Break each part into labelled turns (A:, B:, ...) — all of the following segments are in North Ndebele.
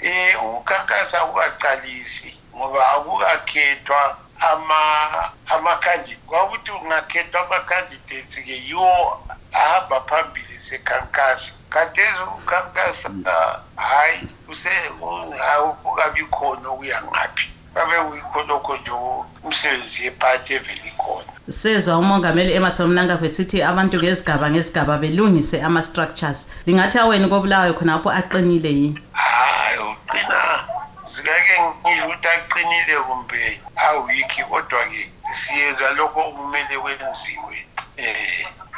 A: Eh ukukhankasa akukaqalisi ngoba akukakhethwa ama amakhandidate kwakuthi kungakhethwa amakhandidate ke yiwo ahamba phambili sekhankasa khathesi ukukhankasa hhayi kungabi khona okuya ngaphi babe uyikho lokho nje umsebenzi yepati evele ikhona
B: sezwa umongameli emerson mnangagwe sithi abantu ngezigaba ngezigaba belungise ama-structures lingathi aweni kobulawayo khonapho aqinile yini
A: hayi uqina zikake ngisho ukuthi aqinile kumbe awikhi kodwa-ke siyenza lokho okumele kwenziwe um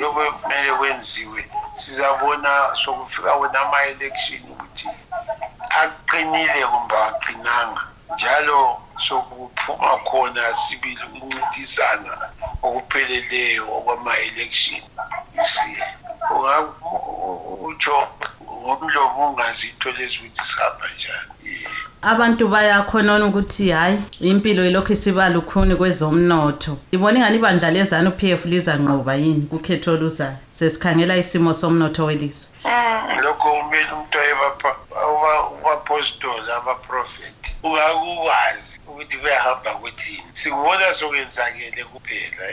A: lokho kumele kwenziwe sizabona sokufika wona ama-election ukuthi aqinile kumbe aqinanga njalo sokuphuma khona sibili ukuncintisana okupheleleyo okwama-election you see utsho ngomlomo ungazi into lezi ukuthi sihamba njani
B: abantu bayakhonona ukuthi hayi impilo ilokhu isiba lukhuni kwezomnotho ibona ingani ibandla lezanu p f lizanqoba yini kukhetho oluzayo sesikhangela isimo somnotho welizwe mm,
A: lokho kumele umuntu ayebapha ubapostoli abaprofethi ungakukwazi ukuthi kuyahamba kuthini sikubona sokwenzakele kuphela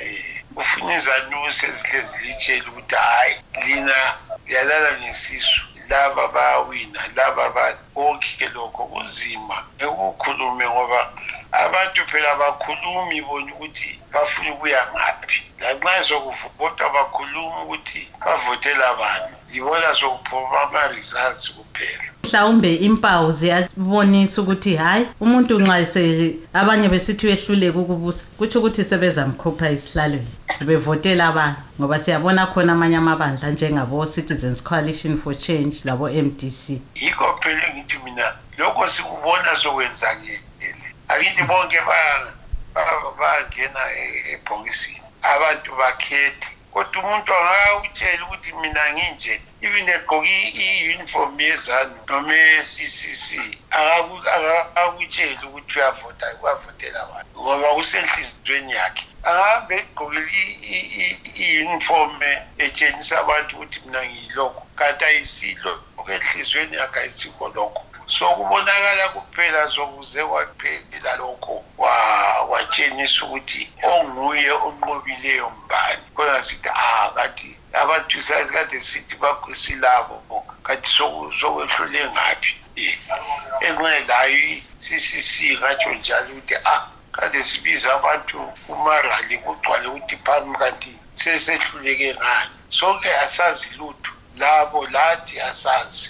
A: um ufuna izanuse zihlezi litshela ukuthi hhayi lina liyalala ngesisu laba bayawina laba konke lokho kunzima ekukhulume ngoba abantu phela bakhulumi bona ukuthi bafuna ukuya ngaphi lanxa sokuvota bakhuluma ukuthi bavotela bani yibona sokuphuma ama-results kuphela
B: mhlawumbe impawu ziyabonisa ukuthi hhayi umuntu nxa se abanye besithi uyehluleka ukubusa kutsho ukuthi sebezamkhupha esihlalweni bevotela abanye ngoba siyabona khona amanye amabandla njengabo-citizens coalition for change labo-mdc
A: yikho phele ngithi mina lokho sikubona sokwenzakele akithi bonke bangena e-, ebhokisini abantu bakhethe kodwa umuntu angakutshela ukuthi mina nginje even egqoke i-uniform yezanu noma e-ccc akakutsheli ukuthi uyavota uyavotela wani ngoba kusenhliziyweni yakhe ahambe egqokele i-uniform etshengisa abantu ukuthi mina ngiyilokho kanti ayisilo enhliziyweni yakhe ayisikho lokho so kubonakala kuphela sokuze kwaphela lokho watshengisa ukuthi onguye onqobileyo mbani khona sithi a ah, kathi abantu sazi kade sithi silabo kanti sokwehlule ngaphi enxeye layo i-ccc ngatsho njalo ukuthi a ah, kade sibiza abantu kumarali kugcwale ukuthi phami kanti sesehluleke ngani sonke asazi lutho labo lathi asazi